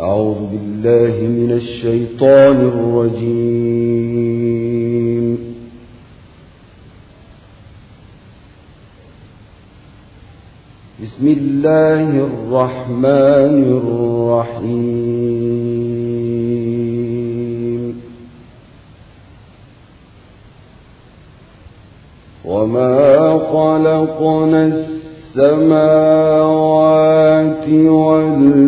أعوذ بالله من الشيطان الرجيم. بسم الله الرحمن الرحيم. وما خلقنا السماوات والأرض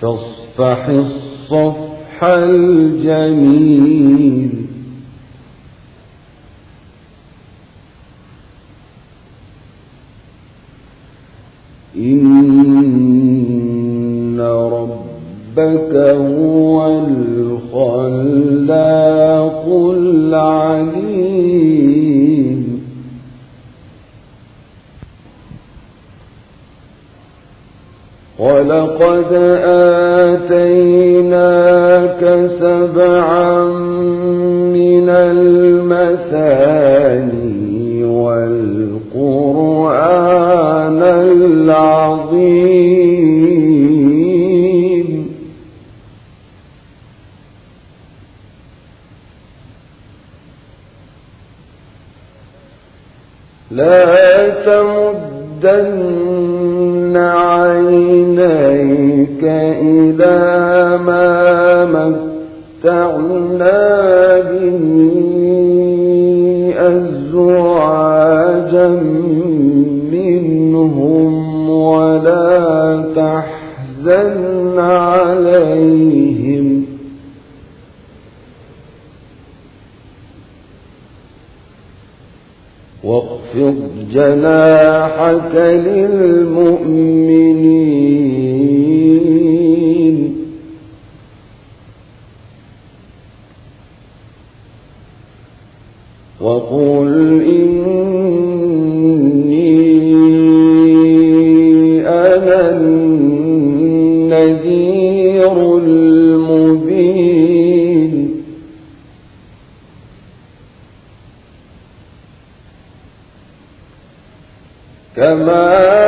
فاصفح الصفح الجميل. إن ربك هو الخلاق ولقد آتيناك سبعا من المثاني والقرآن العظيم. لا تمدن عينيك إلى ما متعنا به أزواجا منهم ولا تحزن عليهم. واخفض جناحك للمؤمنين وقل إني أنا النذير المبين. كما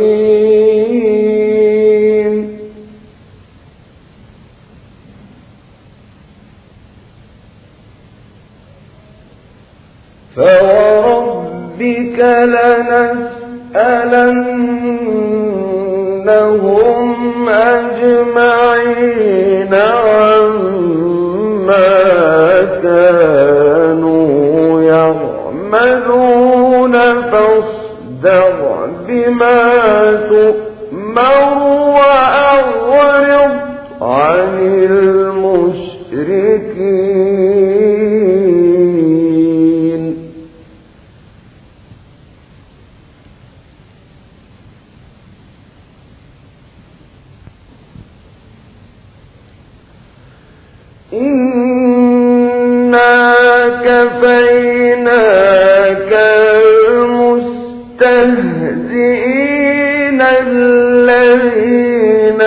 فوربك لنسألنهم أجمعين الذين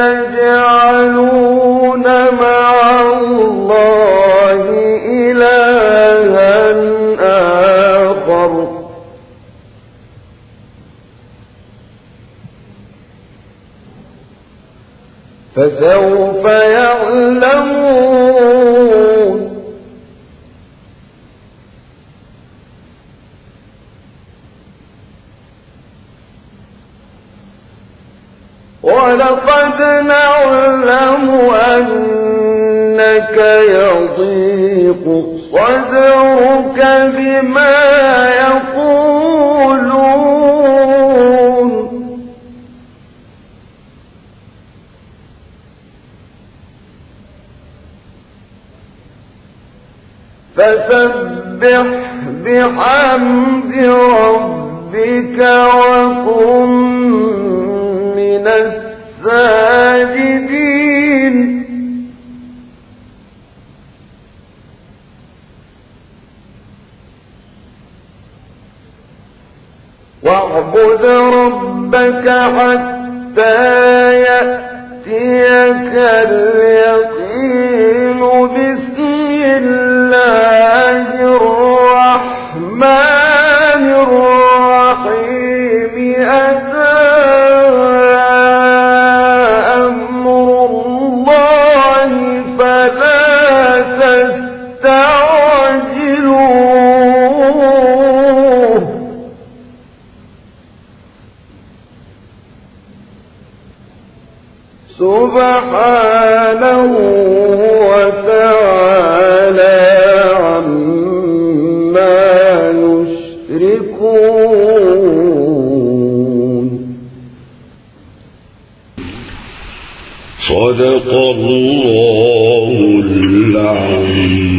يجعلون مع الله إلها آخر. فسوف يعلمون ولقد نعلم أنك يضيق صدرك بما يقولون. فسبح بحمد ربك الساجدين واعبد ربك حتى يأتيك سبحانه وتعالى عما يشركون. صدق الله العظيم.